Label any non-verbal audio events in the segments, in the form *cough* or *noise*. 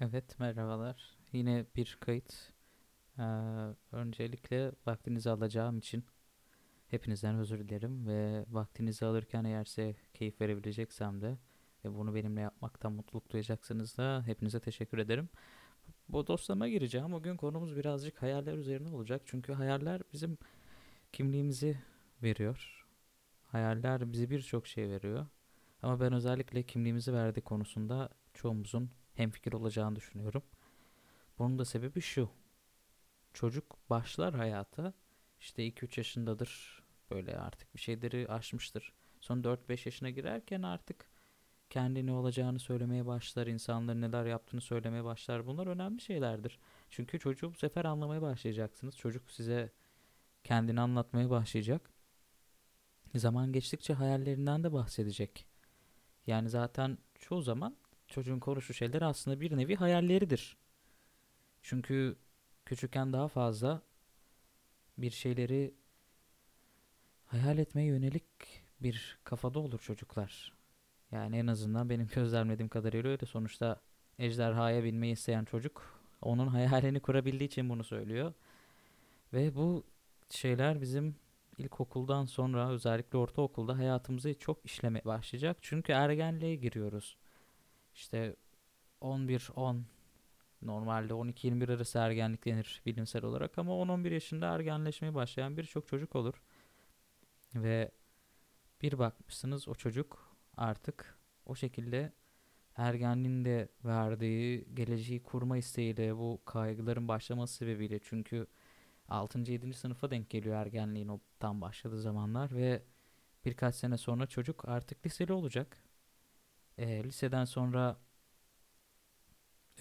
Evet, merhabalar. Yine bir kayıt. Ee, öncelikle vaktinizi alacağım için hepinizden özür dilerim ve vaktinizi alırken eğer size keyif verebileceksem de ve bunu benimle yapmaktan mutluluk duyacaksınız da hepinize teşekkür ederim. Bu dostlama gireceğim. Bugün konumuz birazcık hayaller üzerine olacak. Çünkü hayaller bizim kimliğimizi veriyor. Hayaller bize birçok şey veriyor. Ama ben özellikle kimliğimizi verdiği konusunda çoğumuzun hemfikir olacağını düşünüyorum. Bunun da sebebi şu. Çocuk başlar hayata işte 2-3 yaşındadır. Böyle artık bir şeyleri aşmıştır. Son 4-5 yaşına girerken artık kendi ne olacağını söylemeye başlar. insanların neler yaptığını söylemeye başlar. Bunlar önemli şeylerdir. Çünkü çocuğu bu sefer anlamaya başlayacaksınız. Çocuk size kendini anlatmaya başlayacak. Zaman geçtikçe hayallerinden de bahsedecek. Yani zaten çoğu zaman çocuğun konuştuğu şeyler aslında bir nevi hayalleridir. Çünkü küçükken daha fazla bir şeyleri hayal etmeye yönelik bir kafada olur çocuklar. Yani en azından benim *laughs* gözlemlediğim kadarıyla öyle. Sonuçta ejderhaya binmeyi isteyen çocuk onun hayalini kurabildiği için bunu söylüyor. Ve bu şeyler bizim ilkokuldan sonra özellikle ortaokulda hayatımızı çok işlemeye başlayacak. Çünkü ergenliğe giriyoruz. İşte 11-10 normalde 12-21 arası ergenlik denir bilimsel olarak ama 10-11 yaşında ergenleşmeye başlayan birçok çocuk olur. Ve bir bakmışsınız o çocuk artık o şekilde ergenliğin de verdiği geleceği kurma isteğiyle bu kaygıların başlaması sebebiyle çünkü 6. 7. sınıfa denk geliyor ergenliğin o tam başladığı zamanlar ve birkaç sene sonra çocuk artık liseli olacak. E, liseden sonra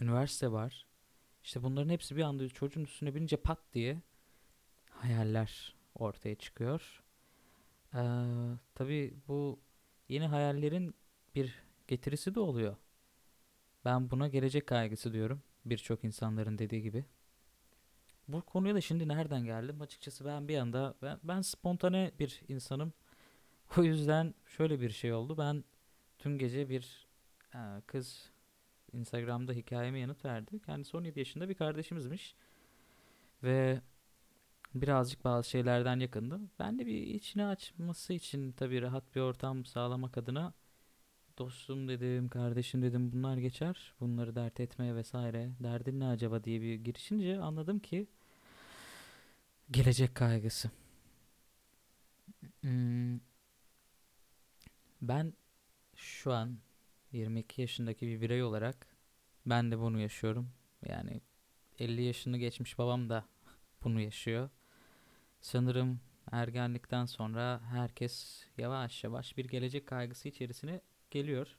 üniversite var. İşte bunların hepsi bir anda çocuğun üstüne binince pat diye hayaller ortaya çıkıyor. Ee, tabii bu yeni hayallerin bir getirisi de oluyor. Ben buna gelecek kaygısı diyorum. Birçok insanların dediği gibi. Bu konuya da şimdi nereden geldim? Açıkçası ben bir anda ben, ben spontane bir insanım. *laughs* O yüzden şöyle bir şey oldu. Ben tüm gece bir e, kız Instagram'da hikayeme yanıt verdi. Kendisi 17 yaşında bir kardeşimizmiş. Ve birazcık bazı şeylerden yakındı. Ben de bir içine açması için tabii rahat bir ortam sağlamak adına dostum dedim, kardeşim dedim bunlar geçer. Bunları dert etmeye vesaire. Derdin ne acaba diye bir girişince anladım ki gelecek kaygısı. Hmm. Ben şu an 22 yaşındaki bir birey olarak ben de bunu yaşıyorum. Yani 50 yaşını geçmiş babam da *laughs* bunu yaşıyor. Sanırım ergenlikten sonra herkes yavaş yavaş bir gelecek kaygısı içerisine geliyor.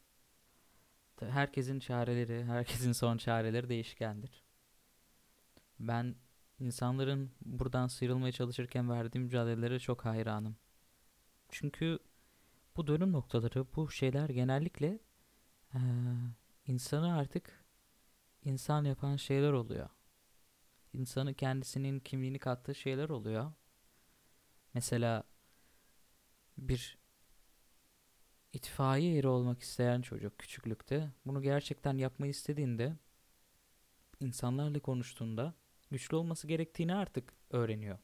Herkesin çareleri, herkesin *laughs* son çareleri değişkendir. Ben insanların buradan sıyrılmaya çalışırken verdiğim mücadelelere çok hayranım. Çünkü bu dönüm noktaları, bu şeyler genellikle ee, insanı artık insan yapan şeyler oluyor. İnsanı kendisinin kimliğini kattığı şeyler oluyor. Mesela bir itfaiye eri olmak isteyen çocuk küçüklükte bunu gerçekten yapmayı istediğinde insanlarla konuştuğunda güçlü olması gerektiğini artık öğreniyor.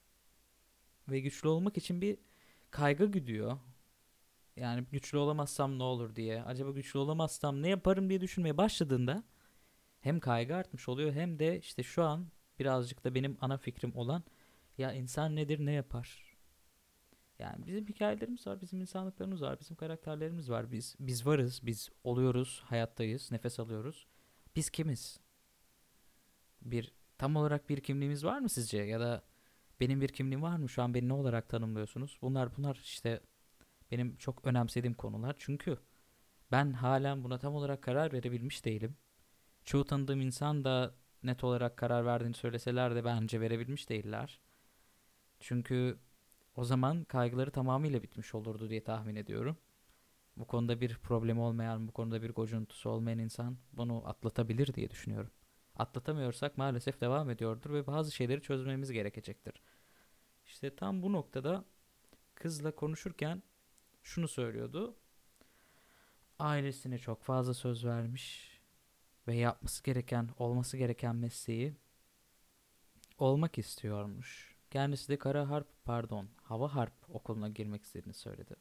Ve güçlü olmak için bir kaygı güdüyor. Yani güçlü olamazsam ne olur diye. Acaba güçlü olamazsam ne yaparım diye düşünmeye başladığında hem kaygı artmış oluyor hem de işte şu an birazcık da benim ana fikrim olan ya insan nedir ne yapar? Yani bizim hikayelerimiz var, bizim insanlıklarımız var, bizim karakterlerimiz var. Biz biz varız, biz oluyoruz, hayattayız, nefes alıyoruz. Biz kimiz? Bir tam olarak bir kimliğimiz var mı sizce ya da benim bir kimliğim var mı? Şu an beni ne olarak tanımlıyorsunuz? Bunlar bunlar işte benim çok önemsediğim konular. Çünkü ben halen buna tam olarak karar verebilmiş değilim. Çoğu tanıdığım insan da net olarak karar verdiğini söyleseler de bence verebilmiş değiller. Çünkü o zaman kaygıları tamamıyla bitmiş olurdu diye tahmin ediyorum. Bu konuda bir problemi olmayan, bu konuda bir gocuntusu olmayan insan bunu atlatabilir diye düşünüyorum. Atlatamıyorsak maalesef devam ediyordur ve bazı şeyleri çözmemiz gerekecektir. İşte tam bu noktada kızla konuşurken şunu söylüyordu. Ailesine çok fazla söz vermiş. ve yapması gereken, olması gereken mesleği olmak istiyormuş. Kendisi de kara harp, pardon, hava harp okuluna girmek istediğini söyledi.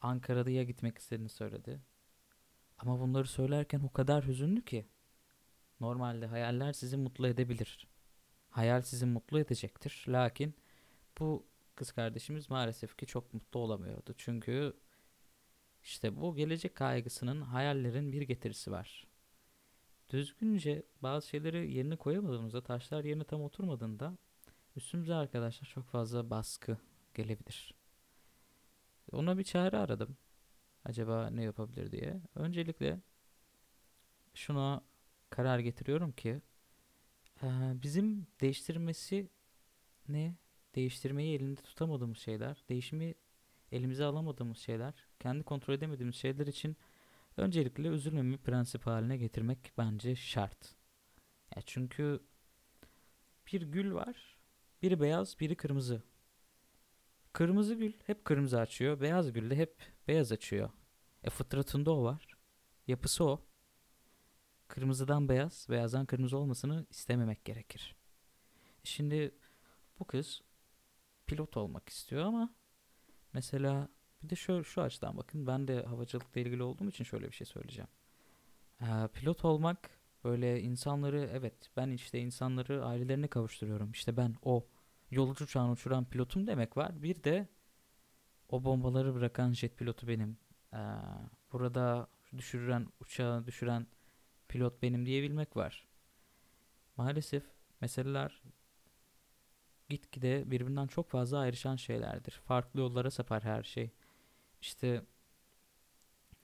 Ankara'ya gitmek istediğini söyledi. Ama bunları söylerken o kadar hüzünlü ki. Normalde hayaller sizi mutlu edebilir. Hayal sizi mutlu edecektir. Lakin bu kız kardeşimiz maalesef ki çok mutlu olamıyordu. Çünkü işte bu gelecek kaygısının hayallerin bir getirisi var. Düzgünce bazı şeyleri yerine koyamadığımızda, taşlar yerine tam oturmadığında üstümüze arkadaşlar çok fazla baskı gelebilir. Ona bir çare aradım. Acaba ne yapabilir diye. Öncelikle şuna karar getiriyorum ki bizim değiştirmesi ne? Değiştirmeyi elinde tutamadığımız şeyler, değişimi elimize alamadığımız şeyler, kendi kontrol edemediğimiz şeyler için öncelikle üzülmemi prensip haline getirmek bence şart. Ya çünkü bir gül var, biri beyaz, biri kırmızı. Kırmızı gül hep kırmızı açıyor, beyaz gül de hep beyaz açıyor. E fıtratında o var. Yapısı o. Kırmızıdan beyaz, beyazdan kırmızı olmasını istememek gerekir. Şimdi bu kız pilot olmak istiyor ama mesela bir de şöyle şu açıdan bakın ben de havacılıkla ilgili olduğum için şöyle bir şey söyleyeceğim. Ee, pilot olmak böyle insanları evet ben işte insanları ailelerine kavuşturuyorum. İşte ben o yolcu uçağını uçuran pilotum demek var. Bir de o bombaları bırakan jet pilotu benim. Ee, burada düşüren uçağı düşüren pilot benim diyebilmek var. Maalesef meseleler gitgide birbirinden çok fazla ayrışan şeylerdir. Farklı yollara sapar her şey. İşte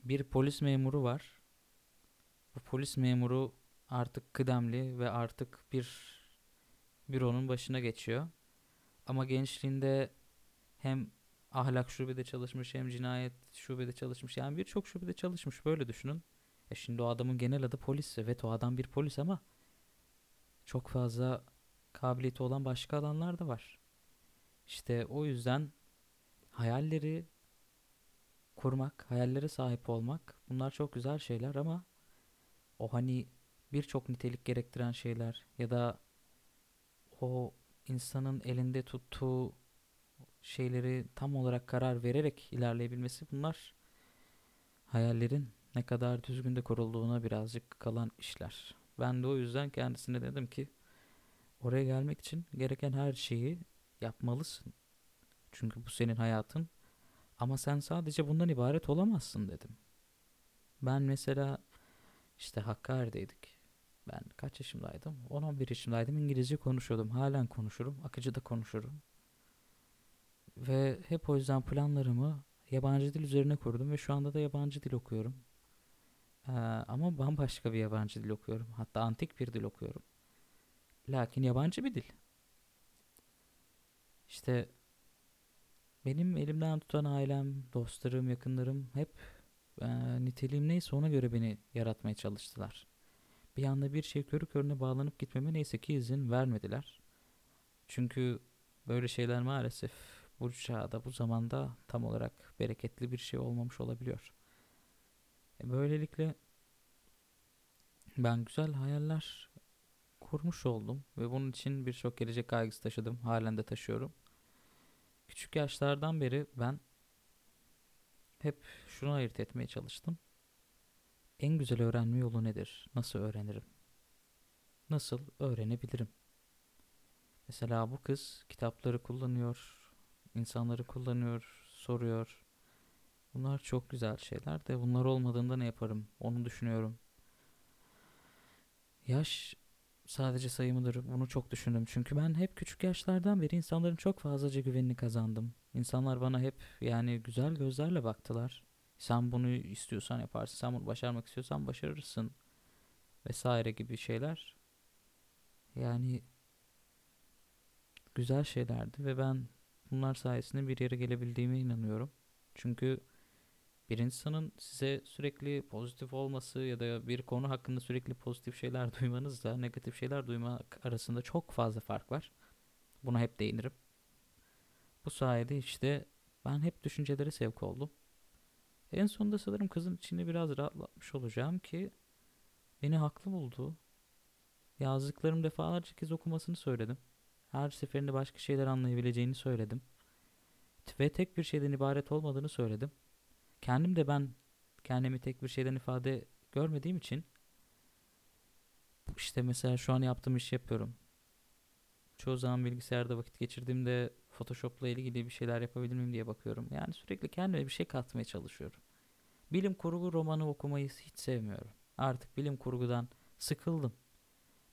bir polis memuru var. Bu polis memuru artık kıdemli ve artık bir büronun başına geçiyor. Ama gençliğinde hem ahlak şubede çalışmış hem cinayet şubede çalışmış. Yani birçok şubede çalışmış böyle düşünün. E şimdi o adamın genel adı polis. Evet o adam bir polis ama çok fazla kabiliyeti olan başka alanlar da var. İşte o yüzden hayalleri kurmak, hayallere sahip olmak bunlar çok güzel şeyler ama o hani birçok nitelik gerektiren şeyler ya da o insanın elinde tuttuğu şeyleri tam olarak karar vererek ilerleyebilmesi bunlar hayallerin ne kadar düzgün de kurulduğuna birazcık kalan işler. Ben de o yüzden kendisine dedim ki oraya gelmek için gereken her şeyi yapmalısın. Çünkü bu senin hayatın. Ama sen sadece bundan ibaret olamazsın dedim. Ben mesela işte Hakkari'deydik. Ben kaç yaşımdaydım? 10-11 yaşımdaydım. İngilizce konuşuyordum. Halen konuşurum. Akıcı da konuşurum. Ve hep o yüzden planlarımı yabancı dil üzerine kurdum ve şu anda da yabancı dil okuyorum. Ee, ama bambaşka bir yabancı dil okuyorum. Hatta antik bir dil okuyorum. Lakin yabancı bir dil. İşte benim elimden tutan ailem, dostlarım, yakınlarım hep e, niteliğim neyse ona göre beni yaratmaya çalıştılar. Bir anda bir şey körü körüne bağlanıp gitmeme neyse ki izin vermediler. Çünkü böyle şeyler maalesef bu çağda, bu zamanda tam olarak bereketli bir şey olmamış olabiliyor. E böylelikle ben güzel hayaller kurmuş oldum ve bunun için birçok gelecek kaygısı taşıdım. Halen de taşıyorum. Küçük yaşlardan beri ben hep şunu ayırt etmeye çalıştım. En güzel öğrenme yolu nedir? Nasıl öğrenirim? Nasıl öğrenebilirim? Mesela bu kız kitapları kullanıyor, insanları kullanıyor, soruyor. Bunlar çok güzel şeyler de bunlar olmadığında ne yaparım? Onu düşünüyorum. Yaş sadece sayımıdır. Bunu çok düşündüm. Çünkü ben hep küçük yaşlardan beri insanların çok fazlaca güvenini kazandım. İnsanlar bana hep yani güzel gözlerle baktılar. Sen bunu istiyorsan yaparsın. Sen bunu başarmak istiyorsan başarırsın. Vesaire gibi şeyler. Yani güzel şeylerdi ve ben bunlar sayesinde bir yere gelebildiğime inanıyorum. Çünkü bir insanın size sürekli pozitif olması ya da bir konu hakkında sürekli pozitif şeyler *laughs* duymanızla negatif şeyler duymak arasında çok fazla fark var. Buna hep değinirim. Bu sayede işte ben hep düşüncelere sevk oldum. En sonunda sanırım kızın içini biraz rahatlatmış olacağım ki beni haklı buldu. Yazdıklarım defalarca kez okumasını söyledim. Her seferinde başka şeyler anlayabileceğini söyledim. Ve tek bir şeyden ibaret olmadığını söyledim. Kendim de ben kendimi tek bir şeyden ifade görmediğim için işte mesela şu an yaptığım işi yapıyorum. Çoğu zaman bilgisayarda vakit geçirdiğimde Photoshop'la ilgili bir şeyler yapabilir miyim diye bakıyorum. Yani sürekli kendime bir şey katmaya çalışıyorum. Bilim kurgu romanı okumayı hiç sevmiyorum. Artık bilim kurgudan sıkıldım.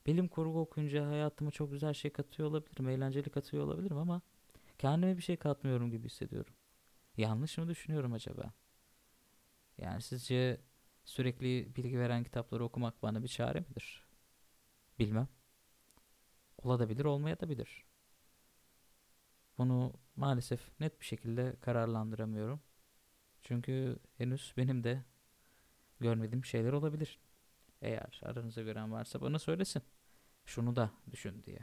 Bilim kurgu okuyunca hayatıma çok güzel şey katıyor olabilirim, eğlenceli katıyor olabilirim ama kendime bir şey katmıyorum gibi hissediyorum. Yanlış mı düşünüyorum acaba? Yani sizce sürekli bilgi veren kitapları okumak bana bir çare midir? Bilmem. Olabilir, olmayabilir. Bunu maalesef net bir şekilde kararlandıramıyorum. Çünkü henüz benim de görmediğim şeyler olabilir. Eğer aranızda gören varsa bana söylesin. Şunu da düşün diye.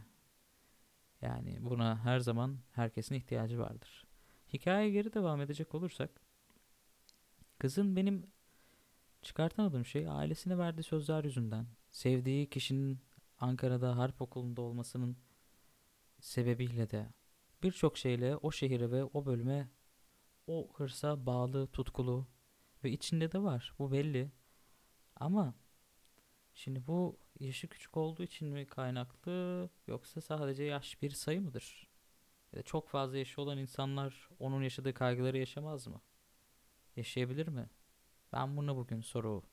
Yani buna her zaman herkesin ihtiyacı vardır. Hikaye geri devam edecek olursak kızın benim çıkartamadığım şey ailesine verdiği sözler yüzünden sevdiği kişinin Ankara'da harp okulunda olmasının sebebiyle de birçok şeyle o şehire ve o bölüme o hırsa bağlı, tutkulu ve içinde de var. Bu belli. Ama şimdi bu yaşı küçük olduğu için mi kaynaklı yoksa sadece yaş bir sayı mıdır? Ya da çok fazla yaşı olan insanlar onun yaşadığı kaygıları yaşamaz mı? Yaşayabilir mi? Ben buna bugün soru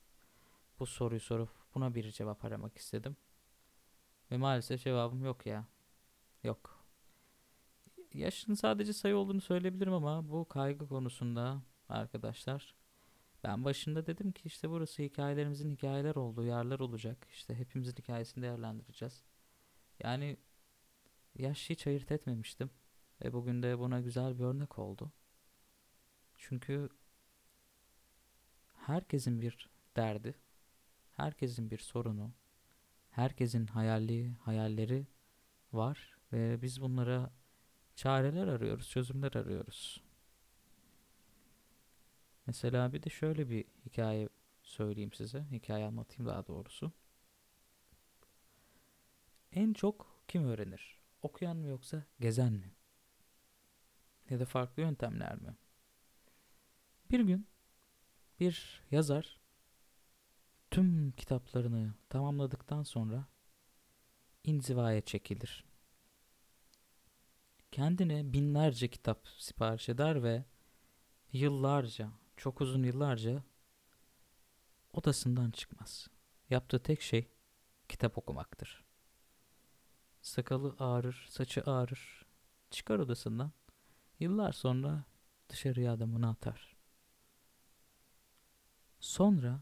bu soruyu sorup buna bir cevap aramak istedim. Ve maalesef cevabım yok ya. Yok. Yaşın sadece sayı olduğunu söyleyebilirim ama bu kaygı konusunda arkadaşlar ben başında dedim ki işte burası hikayelerimizin hikayeler olduğu yerler olacak. İşte hepimizin hikayesini değerlendireceğiz. Yani yaş hiç ayırt etmemiştim. Ve bugün de buna güzel bir örnek oldu. Çünkü herkesin bir derdi, herkesin bir sorunu, herkesin hayali, hayalleri var ve biz bunlara çareler arıyoruz, çözümler arıyoruz. Mesela bir de şöyle bir hikaye söyleyeyim size. Hikaye anlatayım daha doğrusu. En çok kim öğrenir? Okuyan mı yoksa gezen mi? Ya da farklı yöntemler mi? Bir gün bir yazar tüm kitaplarını tamamladıktan sonra inzivaya çekilir. Kendine binlerce kitap sipariş eder ve yıllarca çok uzun yıllarca odasından çıkmaz. Yaptığı tek şey kitap okumaktır. Sakalı ağrır, saçı ağrır. Çıkar odasından. Yıllar sonra dışarıya adamını atar. Sonra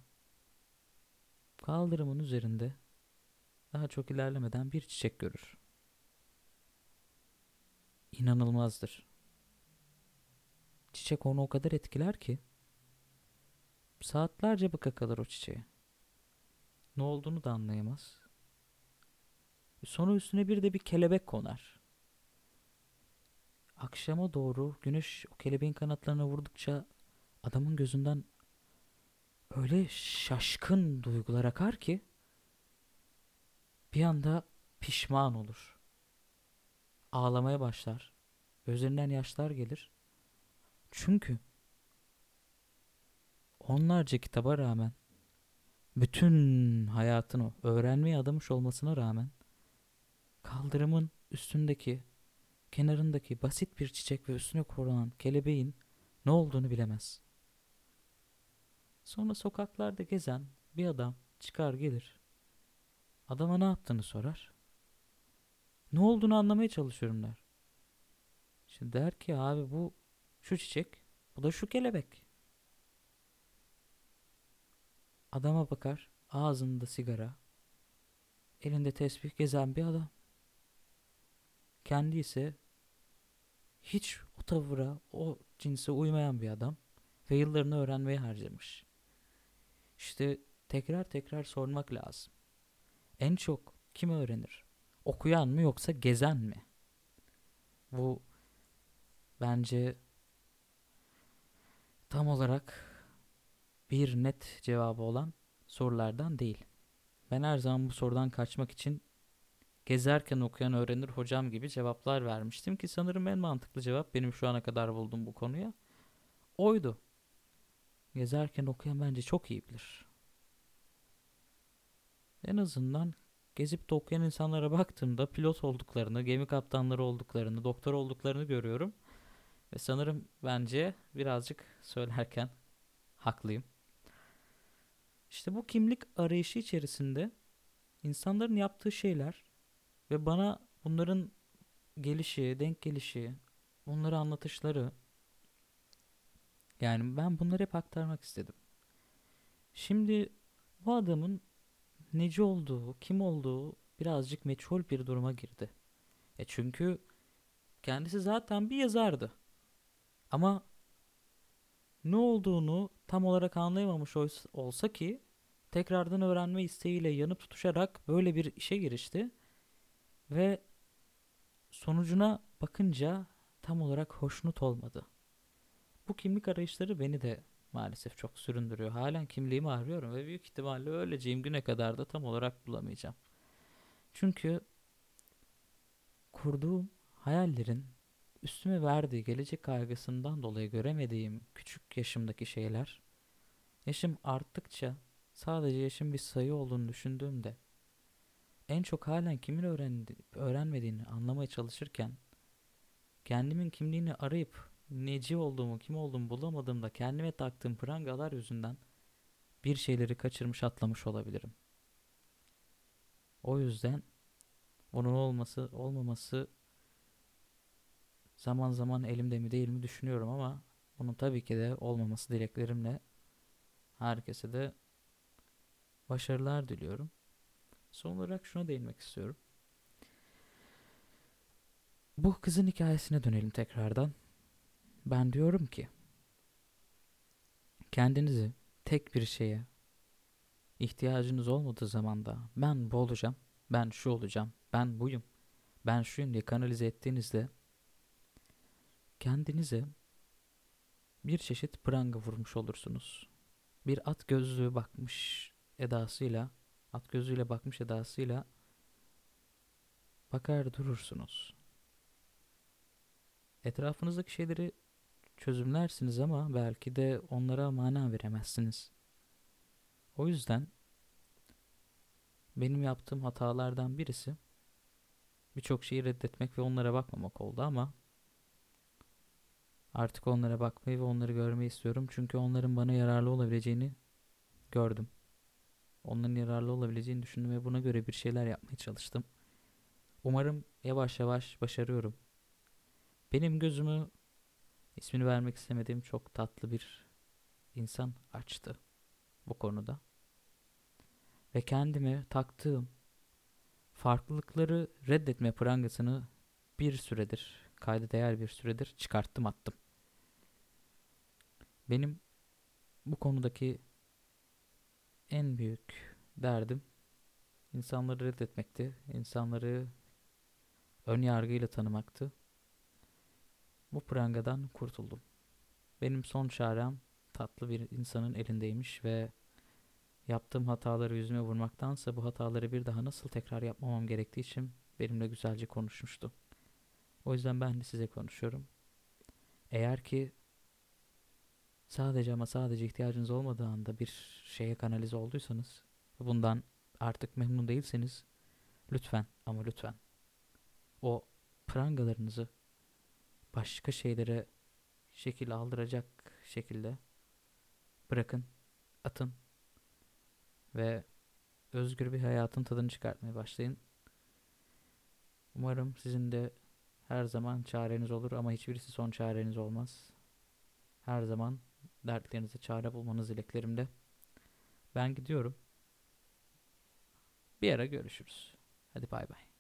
kaldırımın üzerinde daha çok ilerlemeden bir çiçek görür. İnanılmazdır. Çiçek onu o kadar etkiler ki Saatlerce baka kalır o çiçeğe. Ne olduğunu da anlayamaz. Sonra üstüne bir de bir kelebek konar. Akşama doğru güneş o kelebeğin kanatlarına vurdukça adamın gözünden öyle şaşkın duygular akar ki bir anda pişman olur. Ağlamaya başlar. Gözlerinden yaşlar gelir. Çünkü onlarca kitaba rağmen bütün hayatını öğrenmeye adamış olmasına rağmen kaldırımın üstündeki kenarındaki basit bir çiçek ve üstüne korunan kelebeğin ne olduğunu bilemez. Sonra sokaklarda gezen bir adam çıkar gelir. Adama ne yaptığını sorar. Ne olduğunu anlamaya çalışıyorum der. Şimdi der ki abi bu şu çiçek, bu da şu kelebek. Adama bakar, ağzında sigara, elinde tesbih gezen bir adam. Kendi ise hiç o tavıra, o cinse uymayan bir adam ve yıllarını öğrenmeye harcamış. İşte tekrar tekrar sormak lazım. En çok kim öğrenir? Okuyan mı yoksa gezen mi? Bu bence tam olarak bir net cevabı olan sorulardan değil. ben her zaman bu sorudan kaçmak için gezerken okuyan öğrenir hocam gibi cevaplar vermiştim ki sanırım en mantıklı cevap benim şu ana kadar bulduğum bu konuya oydu. Gezerken okuyan bence çok iyi bilir. En azından gezip de okuyan insanlara baktığımda pilot olduklarını, gemi kaptanları olduklarını, doktor olduklarını görüyorum. Ve sanırım bence birazcık söylerken haklıyım. İşte bu kimlik arayışı içerisinde insanların yaptığı şeyler ve bana bunların gelişi, denk gelişi, bunları anlatışları yani ben bunları hep aktarmak istedim. Şimdi bu adamın neci olduğu, kim olduğu birazcık meçhul bir duruma girdi. E çünkü kendisi zaten bir yazardı. Ama ne olduğunu tam olarak anlayamamış olsa ki tekrardan öğrenme isteğiyle yanıp tutuşarak böyle bir işe girişti ve sonucuna bakınca tam olarak hoşnut olmadı. Bu kimlik arayışları beni de maalesef çok süründürüyor. Halen kimliğimi arıyorum ve büyük ihtimalle öleceğim güne kadar da tam olarak bulamayacağım. Çünkü kurduğum hayallerin üstüme verdiği gelecek kaygısından dolayı göremediğim küçük yaşımdaki şeyler yaşım arttıkça sadece yaşım bir sayı olduğunu düşündüğümde en çok halen kimin öğrendi, öğrenmediğini anlamaya çalışırken kendimin kimliğini arayıp neci olduğumu, kim olduğumu bulamadığımda kendime taktığım prangalar yüzünden bir şeyleri kaçırmış atlamış olabilirim. O yüzden onun olması, olmaması zaman zaman elimde mi değil mi düşünüyorum ama bunun tabii ki de olmaması dileklerimle herkese de başarılar diliyorum. Son olarak şuna değinmek istiyorum. Bu kızın hikayesine dönelim tekrardan. Ben diyorum ki kendinizi tek bir şeye ihtiyacınız olmadığı zaman da ben bu olacağım, ben şu olacağım, ben buyum, ben şuyum diye kanalize ettiğinizde kendinize bir çeşit pranga vurmuş olursunuz. Bir at gözlüğü bakmış edasıyla, at gözüyle bakmış edasıyla bakar durursunuz. Etrafınızdaki şeyleri çözümlersiniz ama belki de onlara mana veremezsiniz. O yüzden benim yaptığım hatalardan birisi birçok şeyi reddetmek ve onlara bakmamak oldu ama artık onlara bakmayı ve onları görmeyi istiyorum. Çünkü onların bana yararlı olabileceğini gördüm. Onların yararlı olabileceğini düşündüm ve buna göre bir şeyler yapmaya çalıştım. Umarım yavaş yavaş başarıyorum. Benim gözümü ismini vermek istemediğim çok tatlı bir insan açtı bu konuda. Ve kendime taktığım farklılıkları reddetme prangasını bir süredir, kayda değer bir süredir çıkarttım attım. Benim bu konudaki en büyük derdim insanları reddetmekti. İnsanları ön yargıyla tanımaktı. Bu prangadan kurtuldum. Benim son çarem tatlı bir insanın elindeymiş ve yaptığım hataları yüzüme vurmaktansa bu hataları bir daha nasıl tekrar yapmamam gerektiği için benimle güzelce konuşmuştu. O yüzden ben de size konuşuyorum. Eğer ki sadece ama sadece ihtiyacınız olmadığı anda bir şeye kanalize olduysanız bundan artık memnun değilseniz lütfen ama lütfen o prangalarınızı başka şeylere şekil aldıracak şekilde bırakın, atın ve özgür bir hayatın tadını çıkartmaya başlayın. Umarım sizin de her zaman çareniz olur ama hiçbirisi son çareniz olmaz. Her zaman dertlerinize çare bulmanız dileklerimde. Ben gidiyorum. Bir ara görüşürüz. Hadi bay bay.